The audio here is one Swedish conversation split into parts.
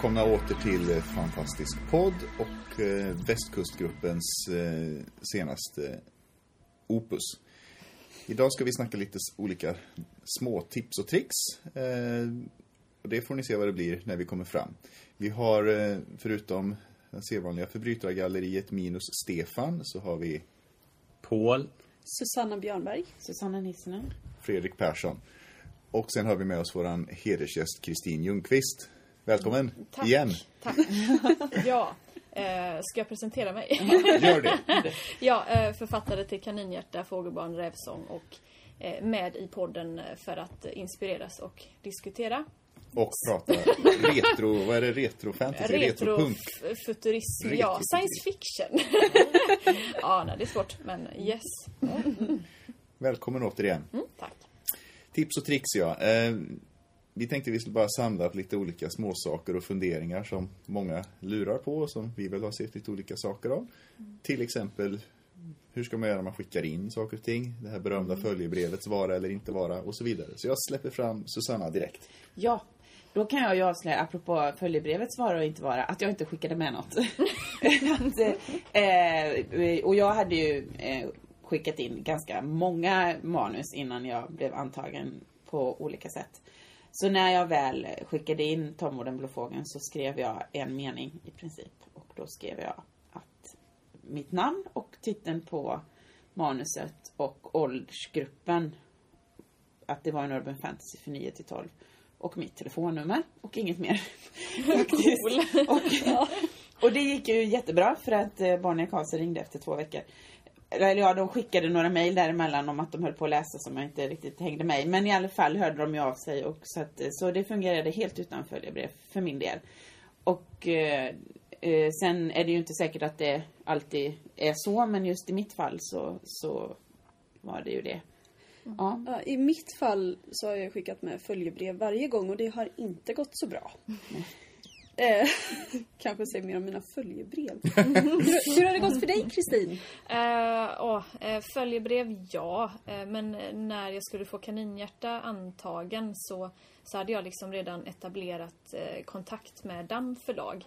Välkomna åter till eh, Fantastisk podd och eh, Västkustgruppens eh, senaste opus. Idag ska vi snacka lite olika små tips och tricks. Eh, och det får ni se vad det blir när vi kommer fram. Vi har eh, förutom den sedvanliga förbrytargalleriet minus Stefan så har vi Paul. Susanna Björnberg. Susanna Nissinen. Fredrik Persson. Och sen har vi med oss våran hedersgäst Kristin Ljungqvist. Välkommen Tack. igen. Tack. ja, eh, ska jag presentera mig? Gör det. ja, eh, författare till Kaninhjärta, Fågelbarn, Rävsång och eh, med i podden eh, för att eh, inspireras och diskutera. Och prata retro, vad är det? Retro fantasy? Retropunk? Retrofuturism, ja. Retrofuturism. Science fiction. ja, nej, det är svårt, men yes. Välkommen återigen. Mm, tack. Tips och tricks ja. Vi tänkte vi skulle bara samla upp lite olika småsaker och funderingar som många lurar på och som vi väl har sett lite olika saker av. Till exempel, hur ska man göra när man skickar in saker och ting? Det här berömda följebrevets vara eller inte vara och så vidare. Så jag släpper fram Susanna direkt. Ja, då kan jag ju avslöja, apropå följebrevets vara och inte vara, att jag inte skickade med något. eh, och jag hade ju eh, skickat in ganska många manus innan jag blev antagen på olika sätt. Så när jag väl skickade in Tom och den blå fågeln så skrev jag en mening i princip. Och då skrev jag att mitt namn och titeln på manuset och åldersgruppen att det var en Urban Fantasy för 9 till 12. Och mitt telefonnummer och inget mer. Faktiskt. Och, och det gick ju jättebra för att eh, Bonnier Karlsson ringde efter två veckor. Eller ja, de skickade några mejl däremellan om att de höll på att läsa som jag inte riktigt hängde med. Men i alla fall hörde de ju av sig. Och så, att, eh, så det fungerade helt utan följebrev för min del. Och eh, eh, sen är det ju inte säkert att det alltid är så. Men just i mitt fall så, så var det ju det. Ja. Ja, I mitt fall så har jag skickat med följebrev varje gång och det har inte gått så bra. Kanske säger mer om mina följebrev. hur, hur har det gått för dig Kristin? Uh, oh, eh, följebrev, ja. Eh, men när jag skulle få Kaninhjärta antagen så, så hade jag liksom redan etablerat kontakt med Damm förlag.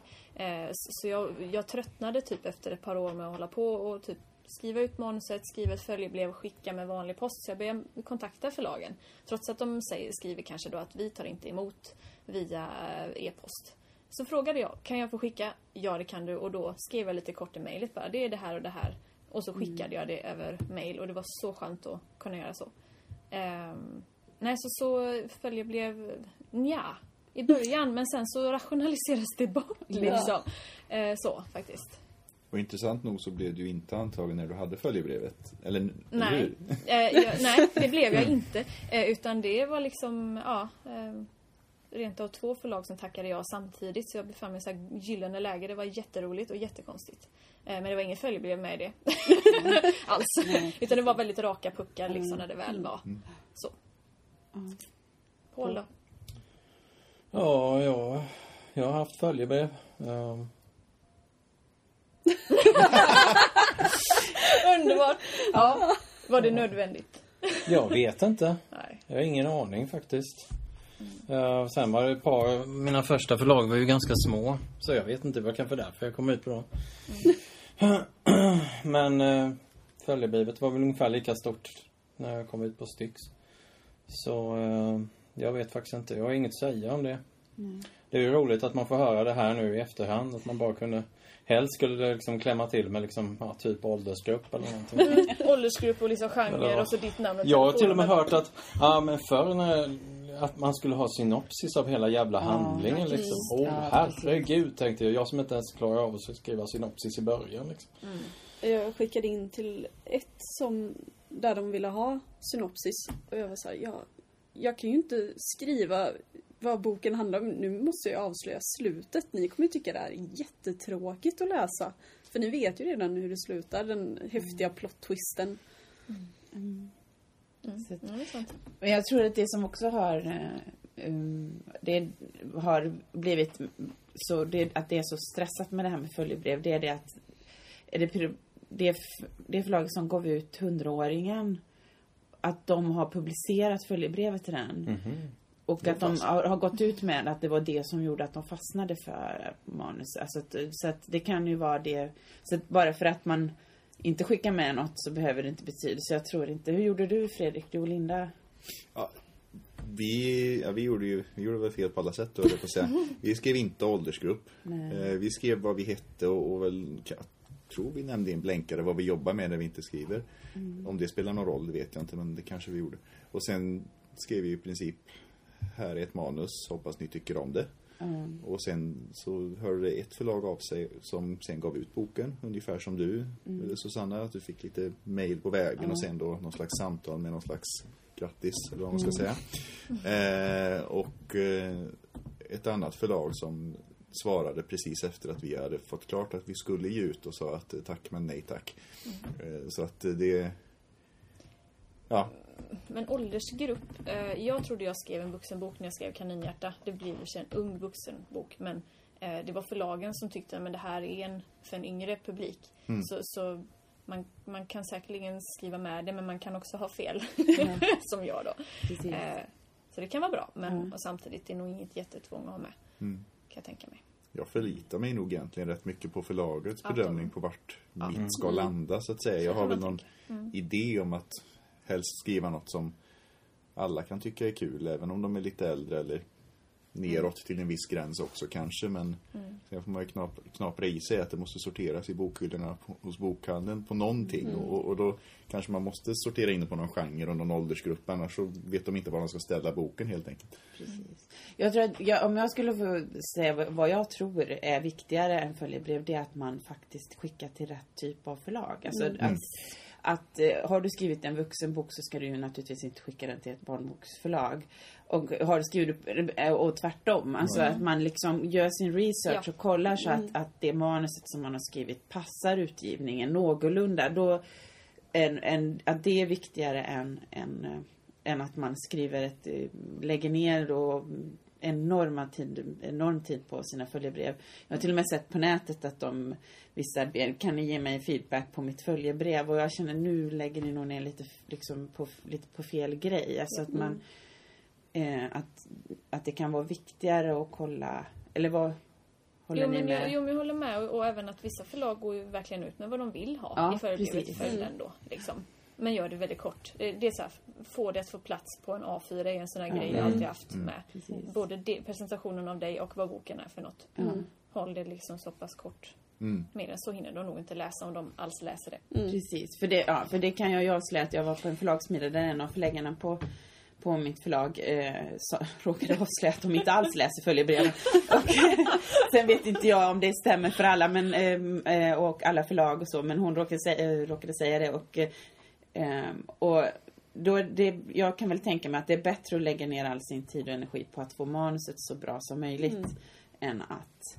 Så jag, jag tröttnade typ efter ett par år med att hålla på och typ skriva ut manuset, skriva ett följebrev och skicka med vanlig post. Så jag började kontakta förlagen. Trots att de säger, skriver kanske då att vi tar inte emot via eh, e-post. Så frågade jag, kan jag få skicka? Ja, det kan du. Och då skrev jag lite kort i mejlet bara, det är det här och det här. Och så skickade jag det över mejl och det var så skönt att kunna göra så. Ehm, nej, så, så följebrev, nja i början, men sen så rationaliseras det bort liksom. Eh, så, faktiskt. Och intressant nog så blev du inte antagen när du hade följebrevet. Eller, eller Nej. hur? Eh, jag, nej, det blev jag inte. Eh, utan det var liksom, ja, eh, rent av två förlag som tackade ja samtidigt. Så jag befann mig i här gyllene läge. Det var jätteroligt och jättekonstigt. Eh, men det var ingen följebrev med i det. Alls. Utan det var väldigt raka puckar liksom när det väl var så. Paul då? Ja, ja, jag har haft följebrev. Ehm, Underbart! Ja, var det nödvändigt? jag vet inte. Nej. Jag har ingen aning faktiskt. Uh, sen var det ett par, mina första förlag var ju ganska små. Så jag vet inte, det var kanske därför jag kom ut på dem. Men uh, följebrevet var väl ungefär lika stort när jag kom ut på Styx. Så eh, jag vet faktiskt inte. Jag har inget att säga om det. Det är ju roligt att man får höra det här nu i efterhand. Att man bara kunde... Helst skulle det liksom klämma till med liksom, ja, typ åldersgrupp eller någonting. Åldersgrupp och liksom genre Eller- och så ditt namn och Jag har till och med hört att, ja men förr när, att man skulle ha synopsis av hela jävla handlingen precis. liksom. Åh Ja, herregud tänkte jag. Jag som inte ens klarar av att skriva synopsis i början liksom. Jag skickade in till ett som, där de ville ha synopsis. Och jag var såhär, ja, jag kan ju inte skriva vad boken handlar om. Nu måste jag avslöja slutet. Ni kommer tycka det här är jättetråkigt att läsa. För ni vet ju redan hur det slutar, den häftiga plot-twisten. Så att- Det är sant. Men jag tror att det som också har eh, um, det har blivit så det, att det är så stressat med det här med följebrev det är det att är det, det, det förlag som gav ut hundraåringen att de har publicerat följebrevet till den. Och att de har, har gått ut med att det var det som gjorde att de fastnade för manus. Alltså att, så att det kan ju vara det. Så att bara för att man inte skickar med något så behöver det inte betyda. Så jag tror inte. Hur gjorde du Fredrik? Du och Linda? Vi, ja, vi gjorde ju vi gjorde väl fel på alla sätt då, på säga. Vi skrev inte åldersgrupp. Eh, vi skrev vad vi hette och, och väl, tror vi nämnde i en blänkare vad vi jobbar med när vi inte skriver. Om det spelar någon roll, det vet jag inte, men det kanske vi gjorde. Och sen skrev vi i princip, här är ett manus, hoppas ni tycker om det. Mm. Och sen så hörde ett förlag av sig som sen gav ut boken, ungefär som du Mm. Susanna, att du fick lite mail på vägen och sen då någon slags samtal med någon slags grattis, eller vad man ska Mm. säga. Eh, och eh, ett annat förlag som svarade precis efter att vi hade fått klart att vi skulle ge ut och sa att eh, tack men nej tack. Mm. Eh, så att det... Ja, Men åldersgrupp. Eh, jag trodde jag skrev en vuxenbok när jag skrev Kaninhjärta. Det blir ju en ung vuxenbok. Men eh, det var förlagen som tyckte att det här är en för en yngre publik. Så, så man, man kan säkerligen skriva med det men man kan också ha fel. som jag då. Eh, så det kan vara bra. Men Mm. och samtidigt är det nog inget jättetvång att ha med. Mm. Kan jag tänka mig. jag förlitar mig nog egentligen rätt mycket på förlagets bedömning på vart mitt ska landa så att säga. Jag har väl någon tänka. idé om att helst skriva något som alla kan tycka är kul, även om de är lite äldre eller neråt till en viss gräns också kanske. Men Mm. sen får man ju knap, knapra i sig att det måste sorteras i bokhyllorna på, hos bokhandeln på någonting. Mm. Och, och då kanske man måste sortera in det på någon genre och någon åldersgrupp, annars så vet de inte var de ska ställa boken helt enkelt. Precis. Jag tror att jag, om jag skulle få säga vad- jag tror är viktigare än följebrev, det är att man faktiskt skickar till rätt typ av förlag. Alltså att, att eh, har du skrivit en vuxenbok så ska du ju naturligtvis inte skicka den till ett barnboksförlag. Och har du skrivit, eh, och tvärtom. Alltså att man liksom gör sin research Ja. och kollar så att, att det manuset som man har skrivit passar utgivningen någorlunda. Då, en, en, att det är viktigare än, än, eh, än att man skriver ett, eh, lägger ner och enorma tid, enorm tid på sina följebrev. Jag har till och med sett på nätet att de vissa ber, kan ni ge mig feedback på mitt följebrev? Och jag känner nu lägger ni nog ner lite, liksom på, lite på fel grej. Alltså att man eh, att, att det kan vara viktigare att kolla, eller vad håller Jo men, med? jag, jo men jag håller med och, och även att vissa förlag går ju verkligen ut med vad de vill ha Ja, i förebrevet till följden då. Liksom. Men gör det väldigt kort. Det, är så här, få det att få plats på en A4 är en sån här Ja. grej jag alltid haft Mm. med. Precis. Både det, presentationen av dig och vad boken är för något. Ja. Håll det liksom så pass kort. Mm. Mer än så hinner de nog inte läsa om de alls läser det. Precis, för det, ja, för det kan jag ju avslöja att jag var på en förlagsmiddag där en av förläggarna på, på mitt förlag eh, så, råkade avslöja att de inte alls läser följebreven. Och, sen vet inte jag om det stämmer för alla men, ehm, eh, och alla förlag och så, men hon råkade, sä, eh, råkade säga det. Och, eh, ehm, och då är det, jag kan väl tänka mig att det är bättre att lägga ner all sin tid och energi på att få manuset så bra som möjligt än att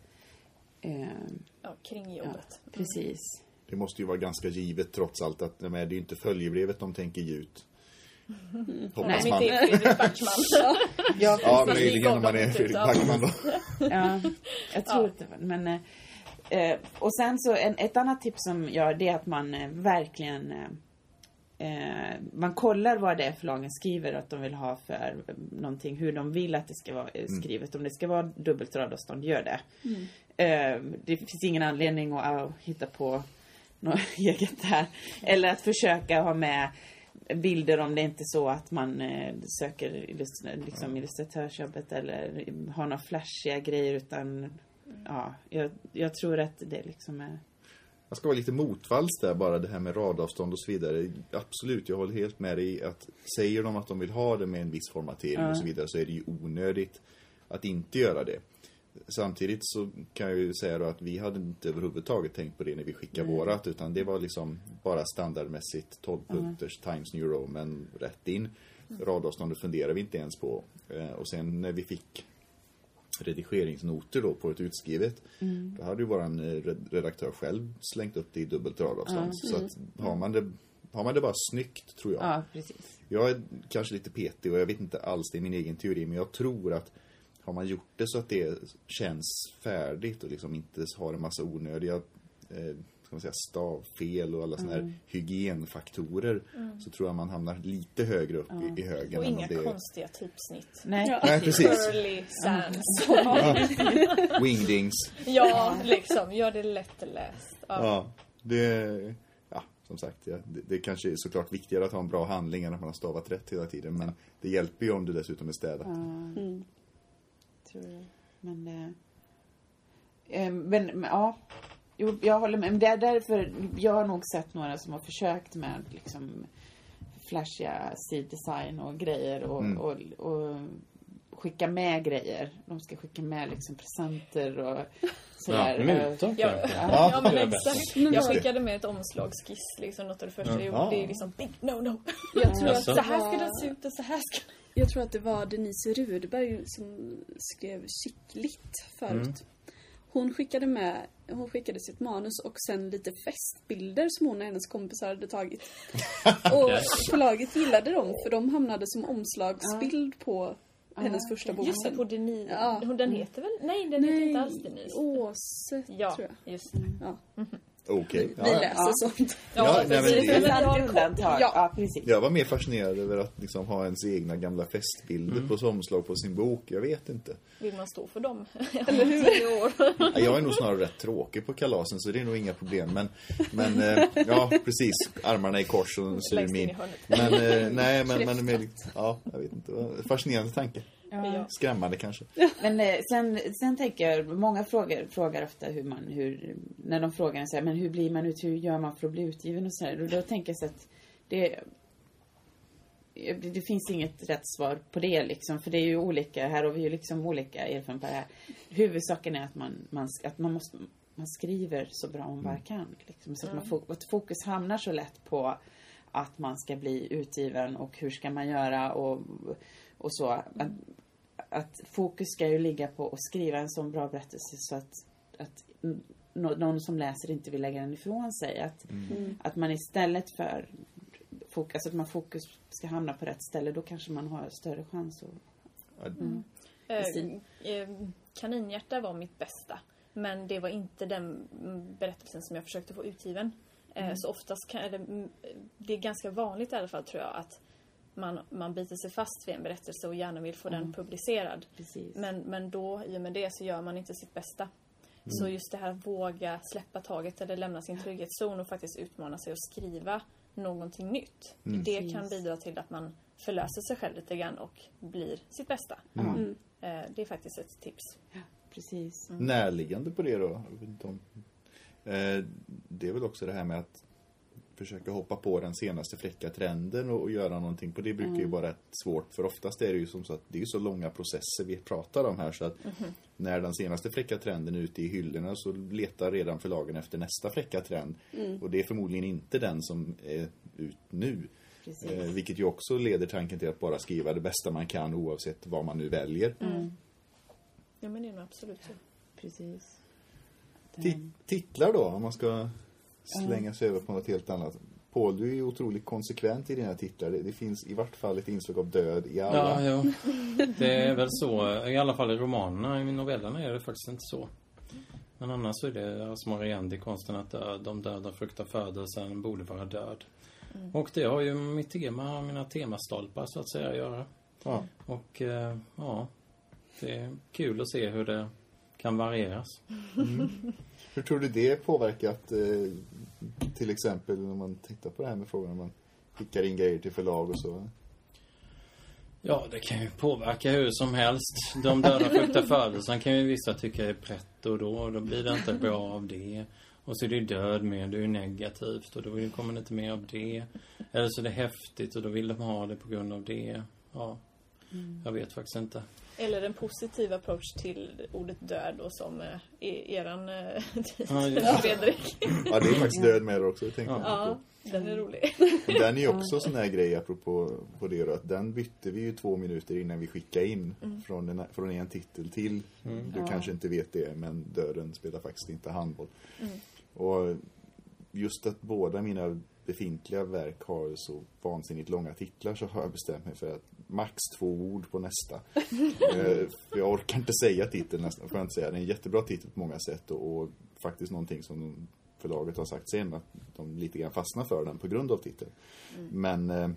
ehm, Ja, kring jobbet. Precis. Det måste ju vara ganska givet trots allt att nej, det är ju inte följebrevet de tänker ge ut. Hoppas Nej, man. Fredrik Backman. Ja, Ja, möjligen om man är Fredrik Backman då. Ja, jag tror Ja. det. Men, eh, eh, och sen så en, ett annat tips som jag det är att man eh, verkligen eh, eh, man kollar vad det är förlagen skriver att de vill ha för någonting, hur de vill att det ska vara eh, skrivet. Om det ska vara dubbelt radavstånd, gör det. Eh, det finns ingen anledning att, att hitta på något eget här. Eller att försöka ha med bilder om det inte är så att man eh, söker illust- liksom illustratörsjobbet eller har några flashiga grejer utan ja, jag, jag tror att det liksom är Jag ska vara lite motvalls där bara det här med radavstånd och så vidare. Absolut, jag håller helt med dig att säger de att de vill ha det med en viss formatering och så vidare så är det ju onödigt att inte göra det. Samtidigt så kan jag ju säga då att vi hade inte överhuvudtaget tänkt på det när vi skickade vårat utan det var liksom bara standardmässigt 12 punkters Times New Roman rätt in. Radavståndet funderar vi inte ens på. Eh, Och sen när vi fick redigeringsnoter då på ett utskrivet. Då hade ju våran eh, red- redaktör själv slängt upp det i dubbelt radavstånd. Så att har man det har man det bara snyggt tror jag. Ja, precis. Jag är kanske lite petig och jag vet inte alls, det är min egen teori, men jag tror att har man gjort det så att det känns färdigt och liksom inte har en massa onödiga eh, ska man säga, stavfel och alla såna här hygienfaktorer så tror jag man hamnar lite högre upp i, i högen. Och inga om det är- konstiga typsnitt. Nej, Nej, precis. Curly sands. Wingdings. Ja, liksom. Gör det lättläst. Ja. Ja, det... Ja, som sagt, ja, det, det kanske är såklart viktigare att ha en bra handling än att man har stavat rätt hela tiden. Men det hjälper ju om det dessutom är städat. tror jag. Men, eh, eh, men, men ja. Jo, jag håller med. Men det är därför, jag har nog sett några som har försökt med liksom flashiga siddesign och grejer och, Mm. och, och skicka med grejer. De ska skicka med liksom presenter och sådär. Ja, mutor Ja, ja, men det exakt. Jag skickade med ett omslagsskiss, liksom något av det första jag gjorde. Ja. Det är liksom big no no. Jag tror, att Så det här ska den se ut och så här ska jag tror att det var Denise Rudberg som skrev Chicklit förut. Hon skickade med, hon skickade sitt manus och sen lite festbilder som hon och hennes kompisar hade tagit. Och förlaget gillade dem för de hamnade som omslagsbild på hennes första bok. Just det, på Denise. Ja. Den heter väl? Nej, den heter inte alls Denise. Åse, Ja, tror jag. just det. Ja. Okej. Vi Ja, läser sånt. Ja, nej, men precis. det- Men Det jag är har ett undantag. Ja. Ja, precis. Jag var mer fascinerad över att liksom ha ens egna gamla festbilder på omslag på sin bok. Jag vet inte. Vill man stå för dem? Eller hur? År. Jag är nog snarare rätt tråkig på kalasen så det är nog inga problem. Men, men eh, ja, precis. Armarna i kors och i min. Men eh, nej, men, men med, ja, jag vet inte. Fascinerande tanke. Ja. Skrämmande kanske. Men eh, sen, sen tänker jag, många frågar, frågar ofta hur man, hur, när de frågar så här, men hur blir man ut, hur gör man för att bli utgiven och så här. Och då tänker jag så att det, det, finns inget rätt svar på det liksom, för det är ju olika, här har vi ju liksom olika erfarenhet på det här. Huvudsaken är att man, man, att man måste, man skriver så bra man bara kan. Liksom, så att, man, att fokus hamnar så lätt på att man ska bli utgiven och hur ska man göra och, och så. Att, fokus ska ju ligga på att skriva en sån bra berättelse så att, att någon som läser inte vill lägga den ifrån sig. Att, att man istället för fokus, alltså att man fokus ska hamna på rätt ställe, då kanske man har större chans att... Ja, Kristin? Eh, eh, Kaninhjärta var mitt bästa. Men det var inte den mm, berättelsen som jag försökte få utgiven. Eh, Så oftast kan, eller, mm, det är ganska vanligt i alla fall tror jag att man, man biter sig fast vid en berättelse och gärna vill få den publicerad. Precis. Men, men då, i och med det, så gör man inte sitt bästa. Så just det här att våga släppa taget eller lämna sin trygghetszon och faktiskt utmana sig och skriva någonting nytt. Det kan bidra till att man förlöser sig själv lite grann och blir sitt bästa. Mm. Eh, Det är faktiskt ett tips. Precis. Närliggande på det då? Eh, det är väl också det här med att försöka hoppa på den senaste fräcka trenden och, och göra någonting på det brukar ju vara rätt svårt för oftast är det ju som så att det är ju så långa processer vi pratar om här så att när den senaste fräcka trenden är ute i hyllorna så letar redan förlagen efter nästa fräcka trend och det är förmodligen inte den som är ut nu. Eh, vilket ju också leder tanken till att bara skriva det bästa man kan oavsett vad man nu väljer. Ja men det är nog absolut så. Precis. Ti- titlar då, om man ska slänga sig över på något helt annat. Paul, du är ju otroligt konsekvent i dina titlar. Det, det finns i vart fall ett inslag av död i alla. Ja, jo. Det är väl så. I alla fall i romanerna. I novellerna är det faktiskt inte så. Men annars så är det Asmar Endi, konsten att dö. De döda fruktar födelsen, borde vara död. Och det har ju mitt tema, mina temastolpar så att säga att göra. Ja. Och eh, ja, det är kul att se hur det kan varieras. Hur tror du det påverkat eh, till exempel när man tittar på det här med frågan om man skickar in grejer till förlag och så? Ja, det kan ju påverka hur som helst. De döda fruktar födelsen kan ju vissa tycka är pretto då. och Då blir det inte bra av det. Och så är det ju död med, det är ju negativt och då kommer det inte mer av det. Eller så är det häftigt och då vill de ha det på grund av det. Ja, jag vet faktiskt inte. Eller en positiv approach till ordet död och som eh, e- eran eh, Ja. Fredrik. Ja, det är faktiskt död med det också. Jag Ja. inte Den är rolig. Den är också sån här grej apropå på det då, att den bytte vi ju två minuter innan vi skickade in från, en, från en titel till. Du Ja. kanske inte vet det men Döden spelar faktiskt inte handboll. Och just att båda mina befintliga verk har så vansinnigt långa titlar så har jag bestämt mig för att max två ord på nästa. Eh, för jag orkar inte säga titeln nästan, får jag inte säga. Det är en jättebra titel på många sätt och, och faktiskt någonting som förlaget har sagt sen att de lite grann fastnar för den på grund av titeln. Men eh,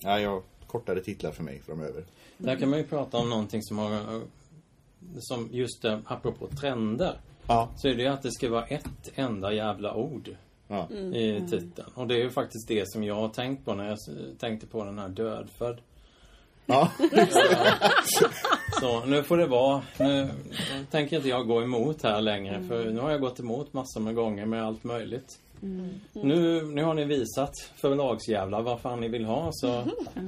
ja, jag kortare titlar för mig framöver. Där kan man ju prata om någonting som har som just det, apropå trender. Ja. Så är det ju att det ska vara ett enda jävla ord ja. i titeln. Och det är ju faktiskt det som jag har tänkt på när jag tänkte på den här Dödfödd. ja. Så nu får det vara. Nu tänker inte jag gå emot här längre för nu har jag gått emot massor med gånger med allt möjligt. Nu, nu har ni visat förlagsjävlar vad fan ni vill ha så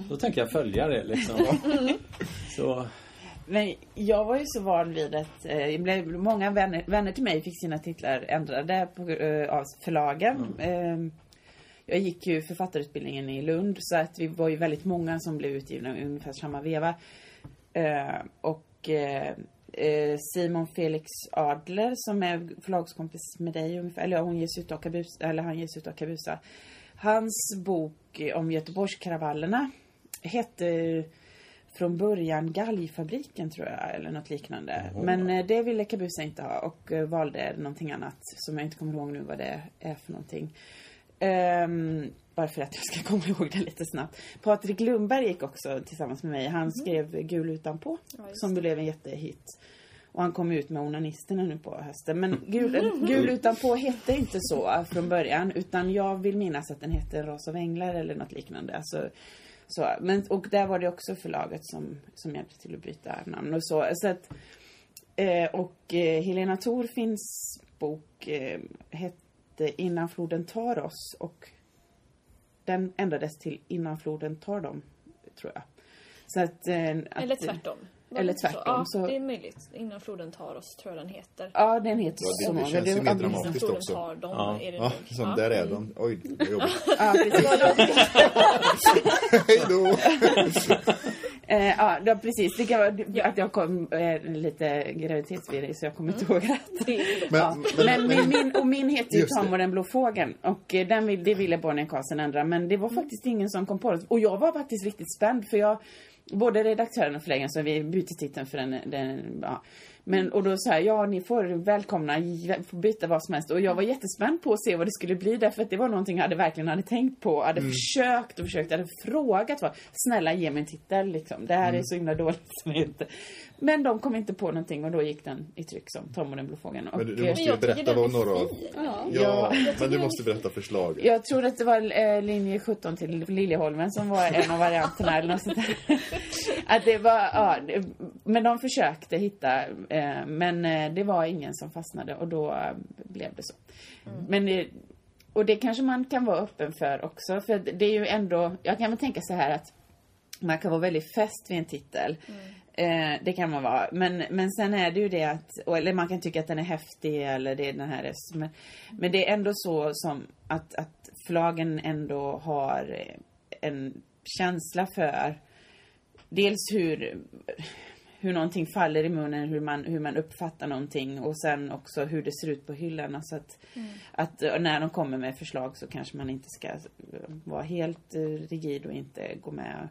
då tänker jag följa det liksom. Så Men jag var ju så van vid att eh, många vänner, vänner till mig fick sina titlar ändrade på, eh, av förlagen. Eh, jag gick ju författarutbildningen i Lund så att vi var ju väldigt många som blev utgivna ungefär samma veva. Eh, och eh, eh, Simon Felix Adler som är förlagskompis med dig ungefär, eller hon ges ut av Kabusa, eller han ges ut av Kabusa. Hans bok om Göteborgskravallerna hette från början Galgfabriken tror jag, eller något liknande. Men eh, det ville Kabusa inte ha och eh, valde någonting annat som jag inte kommer ihåg nu vad det är för någonting. Ehm, bara för att jag ska komma ihåg det lite snabbt. Patrik Lundberg gick också tillsammans med mig. Han skrev Gul utanpå Ja, som blev en jättehit. Och han kom ut med Onanisterna nu på hösten. Men Gul, Gul utanpå hette inte så från början. Utan jag vill minnas att den hette ras av änglar eller något liknande. Alltså, så. Men, och där var det också förlaget som, som hjälpte till att byta namn och så. så att, eh, och eh, Helena Thorfinns bok eh, hette Innan floden tar oss. Och den ändrades till Innan floden tar dem, tror jag. Så att, eh, att, Eller tvärtom. Var Eller det tvärtom, Så? Ja, så- det är möjligt. Innan floden tar oss, tror jag den heter. Ja, den heter Ja, det- så. det många. känns ju mer dramatiskt. Innan floden också. tar dem, Ja. är det Ja, Ja. där är de. Oj, vad jobbigt. Ja. Hej då! Eh, ja, precis. Det kan vara att jag kom eh, lite graviditetsvirus så jag kommer inte ihåg rätt. Det är Men, Ja. Men, min, och min heter ju det. Tom och den blå fågeln. Och eh, den det ville Bonnie Karlsson ändra. Men det var faktiskt ingen som kom på det. Och jag var faktiskt riktigt spänd för jag Både redaktören och förläggaren, så vi bytte titeln för den, den ja. Men och då sa jag, ja ni får välkomna, får byta vad som helst. Och jag var jättespänd på att se vad det skulle bli därför att det var någonting jag hade verkligen hade tänkt på. Hade försökt och försökt, hade frågat vad, snälla ge mig en titel liksom. Det här är så himla dåligt som inte. Men de kom inte på någonting och då gick den i tryck som Tom och den blå fågeln. Men du, du måste ju berätta är några av... Ja. Ja, men du måste berätta förslaget. Jag tror att det var eh, linje 17 till Liljeholmen som var en av varianterna eller något sånt där. Att det var, ja, men de försökte hitta, eh, men eh, det var ingen som fastnade och då blev det så. Men det, och det kanske man kan vara öppen för också, för det är ju ändå, jag kan väl tänka så här att man kan vara väldigt fäst vid en titel. Eh, det kan man vara. Men, men sen är det ju det att, eller man kan tycka att den är häftig eller det är den här. Men, men det är ändå så som att, att förlagen ändå har eh, en känsla för dels hur, hur någonting faller i munnen, hur man, hur man uppfattar någonting och sen också hur det ser ut på hyllorna. Så att, att eh, när de kommer med förslag så kanske man inte ska eh, vara helt rigid och inte gå med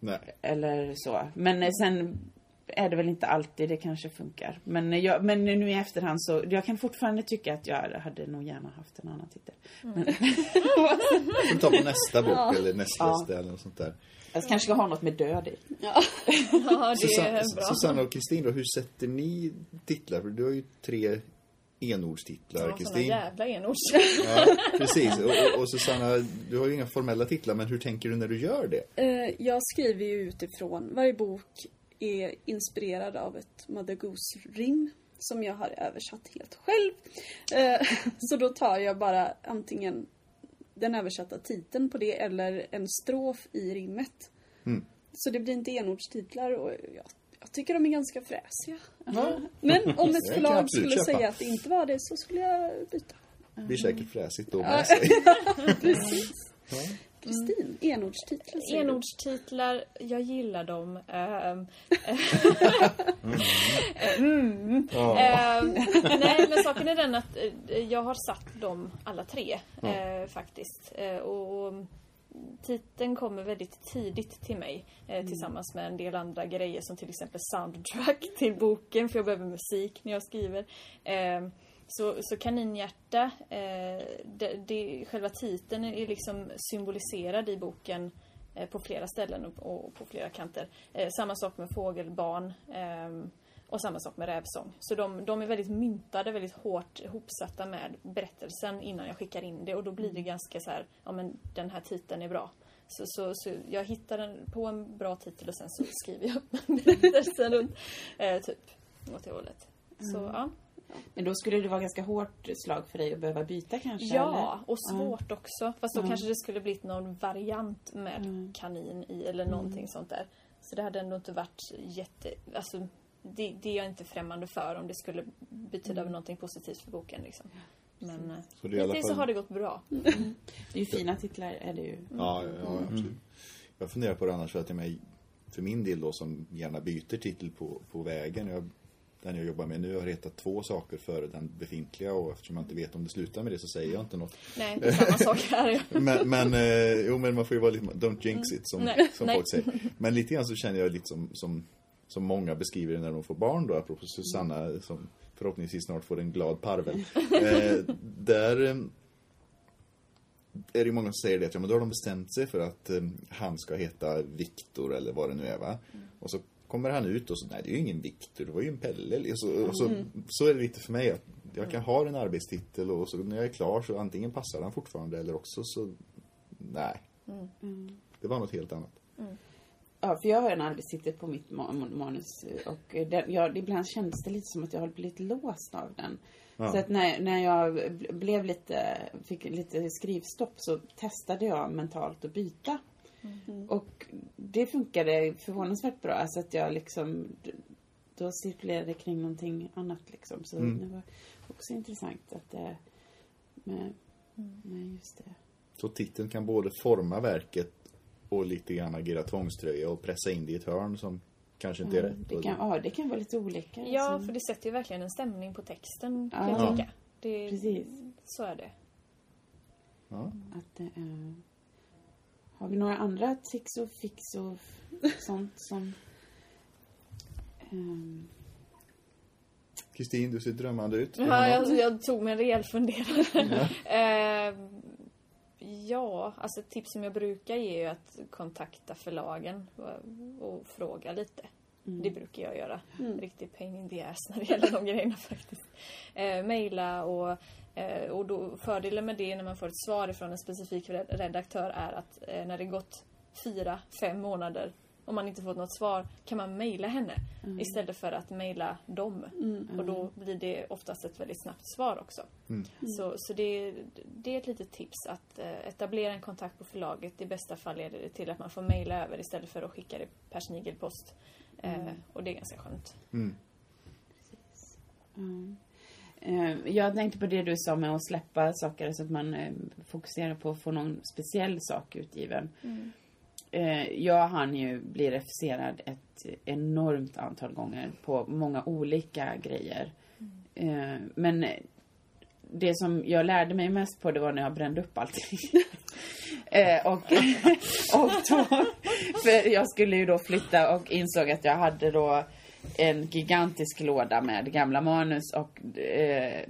Nej. eller så. Men eh, sen är det väl inte alltid det kanske funkar. Men, eh, jag, men nu i efterhand så, jag kan fortfarande tycka att jag hade nog gärna haft en annan titel. Men, Vi tar på nästa bok eller nästlästa eller något sånt där. jag kanske ska ha något med död i. Ja, det Susanne, är bra. Susanna och Kristin då, hur sätter ni titlar? För du har ju tre enordstitlar, Ja, såna Kristin. jävla enord. Ja, precis. Och, och, och Susanna, du har ju inga formella titlar, men hur tänker du när du gör det? Eh, jag skriver ju utifrån, varje bok är inspirerad av ett Mother Goose-rim som jag har översatt helt själv. Eh, så då tar jag bara antingen den översatta titeln på det eller en strof i rimmet. Mm. Så det blir inte enordstitlar och jag, jag tycker de är ganska fräsiga. Ja. Men om ett förlag skulle köpa. säga att det inte var det så skulle jag byta. Det blir säkert fräsigt då sig. Kristin, enordstitlar säger du. Enordstitlar, jag gillar dem. Ehm, mm. Ehm, nej, men saken är den att eh, jag har satt dem alla tre eh, faktiskt. Eh, och titeln kommer väldigt tidigt till mig eh, tillsammans med en del andra grejer som till exempel soundtrack till boken för jag behöver musik när jag skriver. Ehm, så, så kaninhjärta, eh, det, det, själva titeln är liksom symboliserad i boken eh, på flera ställen och, och på flera kanter. Eh, samma sak med fågelbarn ehm, och samma sak med rävsång. Så de, de är väldigt myntade, väldigt hårt hopsatta med berättelsen innan jag skickar in det och då blir det ganska så här, ja men den här titeln är bra. Så, så, så jag hittar en, på en bra titel och sen så skriver jag berättelsen runt. Eh, typ, åt det hållet. Så ja. Men då skulle det vara ganska hårt slag för dig att behöva byta kanske? Ja, eller? och svårt också. Fast då Ja. kanske det skulle blivit någon variant med Mm. kanin i eller någonting sånt där. Så det hade ändå inte varit jätte... Alltså, det, det är jag inte främmande för om det skulle betyda Mm. någonting positivt för boken. Liksom. Men eh, Så det hittills så har det gått bra. Det är ju fina titlar, är det ju. Ja, ja absolut. Jag funderar på det annars för att jag för min del då som gärna byter titel på, på vägen. Jag, den jag jobbar med nu har hetat två saker före den befintliga och eftersom jag inte vet om det slutar med det så säger jag inte något. Nej, det är samma sak här. Men, men, eh, jo, men man får ju vara lite, don't jinx it som, Nej, som nej. folk säger. Men lite grann så känner jag lite som, som, som många beskriver när de får barn då, apropå Susanna som förhoppningsvis snart får en glad parvel. Eh, där eh, är det ju många som säger det att ja, men då har de bestämt sig för att eh, han ska heta Viktor eller vad det nu är va. Och så kommer han ut och så, nej det är ju ingen Viktor, det var ju en Pelle. Och så, och så, så är det lite för mig att jag kan ha en arbetstitel och så när jag är klar så antingen passar han fortfarande eller också så, nej. Det var något helt annat. Ja, för jag har en arbetstitel på mitt ma- manus och den, jag, ibland kändes det lite som att jag har blivit låst av den. Ja. Så att när, när jag bl- blev lite, fick lite skrivstopp så testade jag mentalt att byta. Och det funkade förvånansvärt bra. Alltså att jag liksom, då cirkulerade kring någonting annat liksom. Så Mm. det var också intressant att det, med, med just det. Så titeln kan både forma verket och lite grann agera tvångströja och pressa in det i ett hörn som kanske inte är Ja, rätt. det, kan, ja, det kan vara lite olika. Ja, alltså. för det sätter ju verkligen en stämning på texten, kan Ja. jag tycka. Det, Precis. Så är det. Ja. Att det är... Har vi några andra tricks och fix och sånt som... ehm, Kristin, du ser drömmande ut. Ja, du jag, jag tog mig en rejäl funderare. Eh, ja, alltså ett tips som jag brukar ge är att kontakta förlagen och, och fråga lite. Det brukar jag göra. Riktigt pain in the ass när det gäller de grejerna faktiskt. Eh, maila och, eh, och då, fördelen med det när man får ett svar från en specifik red- redaktör är att eh, när det gått fyra, fem månader om man inte fått något svar kan man mejla henne istället för att mejla dem. Och då blir det oftast ett väldigt snabbt svar också. Så, så det, det är ett litet tips att eh, etablera en kontakt på förlaget. I bästa fall leder det till att man får mejla över istället för att skicka det per snigelpost. Eh, och det är ganska skönt. Mm. Eh, Jag tänkte på det du sa med att släppa saker så att man eh, fokuserar på att få någon speciell sak utgiven. Eh, Jag hann ju bli refuserad ett enormt antal gånger på många olika grejer. Eh, Men det som jag lärde mig mest på det var när jag brände upp allting. Eh, och, och då, för jag skulle ju då flytta och insåg att jag hade då en gigantisk låda med gamla manus och eh,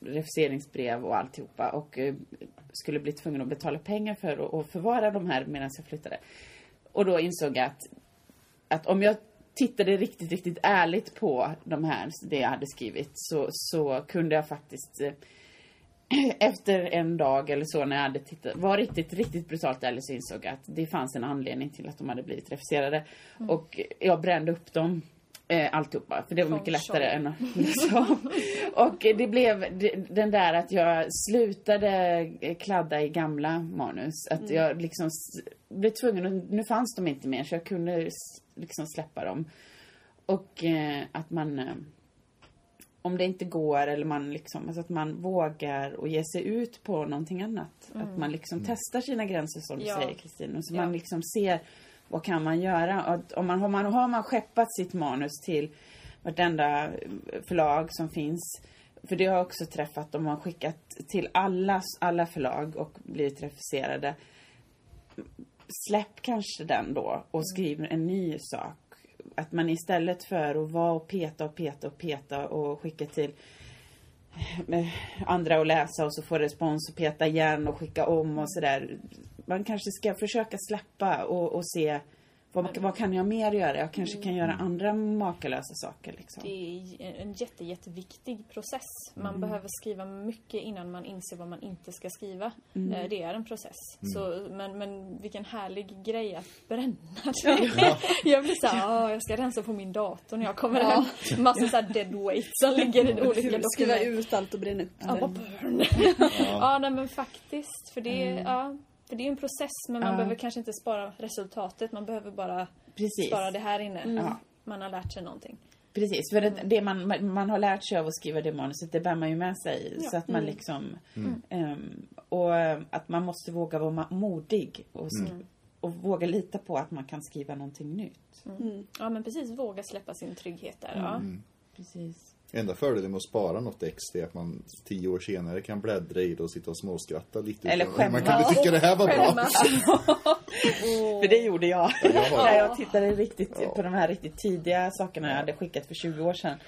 refuseringsbrev och alltihopa. Och eh, skulle bli tvungen att betala pengar för att, förvara de här medan jag flyttade. Och då insåg jag att, att om jag tittade riktigt, riktigt ärligt på de här, det jag hade skrivit, så, så kunde jag faktiskt eh, efter en dag eller så när jag hade tittat, var riktigt, riktigt brutalt ärlig så insåg jag att det fanns en anledning till att de hade blivit refuserade. Och jag brände upp dem. Eh, alltihopa, för det var mycket lättare än att läsa om. Och det blev den där att jag slutade eh, kladda i gamla manus. Att jag liksom blev tvungen, att, nu fanns de inte mer så jag kunde liksom släppa dem. Och eh, att man eh, om det inte går eller man liksom, alltså att man vågar och ge sig ut på någonting annat. Att man liksom testar sina gränser som du Ja. säger Kristin. Och så Ja. man liksom ser vad kan man göra. Att om man, har, man, har man skeppat sitt manus till vartenda förlag som finns. För det har jag också träffat, de har skickat till alla, alla förlag och blivit refuserade. Släpp kanske den då och skriv en ny sak. Att man istället för att vara och peta och peta och peta och skicka till eh, andra och läsa och så få respons och peta igen och skicka om och sådär. Man kanske ska försöka släppa och, och se vad, vad kan jag mer göra? Jag kanske kan göra andra makalösa saker liksom. Det är en jätte, jätteviktig process. Man behöver skriva mycket innan man inser vad man inte ska skriva. Eh, Det är en process. Så, men, men vilken härlig grej att bränna det. jag blir såhär, "Åh, jag ska rensa på min dator när jag kommer hem. Massa såhär dead weight som ligger i olika Skriva dokument. ut allt och bränna upp Ja, det. bara burn. ja, nej men faktiskt. För det, är, ja, för det är en process men man Ja. behöver kanske inte spara resultatet. Man behöver bara Precis. spara det här inne. Ja. Man har lärt sig någonting. Precis, för det, det man, man- har lärt sig av att skriva det manuset, det bär man ju med sig. Så att man liksom... ehm, och eh, att man måste våga vara modig och, och våga lita på att man kan skriva någonting nytt. Ja men precis, våga släppa sin trygghet där. Ja. Precis. Enda fördelen med att spara något ex är att man tio år senare kan bläddra i det och sitta och småskratta lite. Eller Man skämmas. kunde tycka det här var bra. För det gjorde jag. jag har- När jag tittade riktigt Ja. på de här riktigt tidiga sakerna jag hade skickat för 20 år sedan.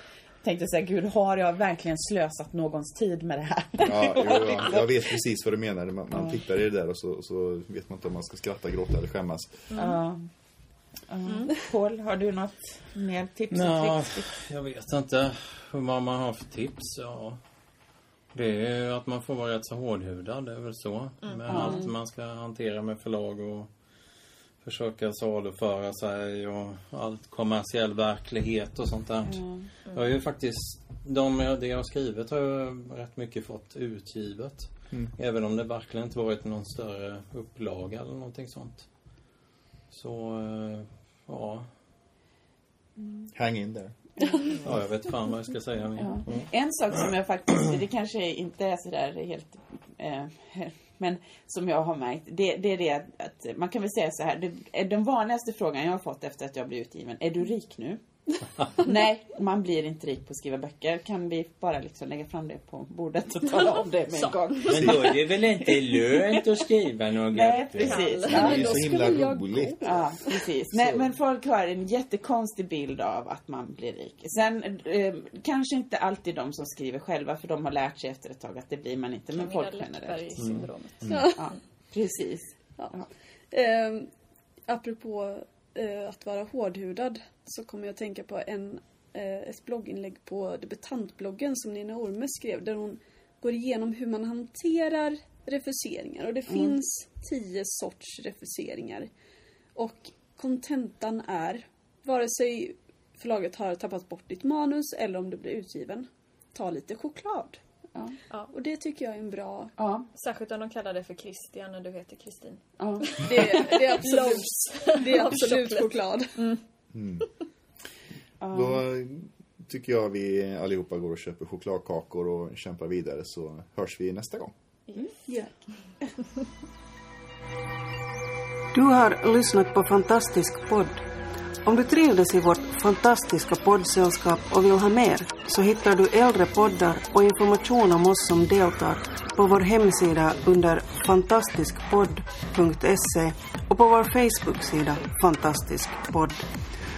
Tänkte så här, gud har jag verkligen slösat någons tid med det här? Ja, jo, ja, jag vet precis vad du menar. Man, man tittar i det där och så, så vet man inte om man ska skratta, gråta eller skämmas. Ja. Ja. Paul, har du något mer tips och Nå, tricks? jag vet inte hur vad man har för tips. Ja. Det är ju att man får vara rätt så hårdhudad, det är väl så. Med allt man ska hantera med förlag och försöka saluföra sig och allt kommersiell verklighet och sånt där. Jag har ju faktiskt, de, det jag har skrivit har jag rätt mycket fått utgivet. Även om det verkligen inte varit någon större upplaga eller någonting sånt. Så, eh, ja. Hang in there. Ja, jag vet fan vad jag ska säga mer. Mm. En sak som jag faktiskt, det kanske inte är sådär helt, eh, men som jag har märkt, det, det är det att man kan väl säga så här, det, den vanligaste frågan jag har fått efter att jag blev utgiven, är du rik nu? Nej, man blir inte rik på att skriva böcker. Kan vi bara liksom lägga fram det på bordet och tala om det med en gång? Men då är det väl inte lönt att skriva några Nej, precis. Det Ja. är ju så himla skulle jag roligt. Ja, precis. Nej, men folk har en jättekonstig bild av att man blir rik. Sen eh, kanske inte alltid de som skriver själva, för de har lärt sig efter ett tag att det blir man inte. Men folk generellt. Läckberg-syndromet. Ja, precis. Eh, apropå eh, att vara hårdhudad så kommer jag att tänka på en, eh, ett blogginlägg på debutantbloggen som Nina Orme skrev där hon går igenom hur man hanterar refuseringar och det finns tio sorts refuseringar. Och kontentan är, vare sig förlaget har tappat bort ditt manus eller om du blir utgiven, ta lite choklad. Ja. Ja. Och det tycker jag är en bra... Ja, Särskilt om de kallar det för Christian när du heter Kristin. ja. Det, det är absolut, det är absolut Choklad. Då tycker jag vi allihopa går och köper chokladkakor och kämpar vidare så hörs vi nästa gång. Du har lyssnat på Fantastisk podd. Om du trivdes i vårt fantastiska poddsällskap och vill ha mer så hittar du äldre poddar och information om oss som deltar på vår hemsida under fantastiskpodd.se och på vår Facebook-sida Fantastisk podd.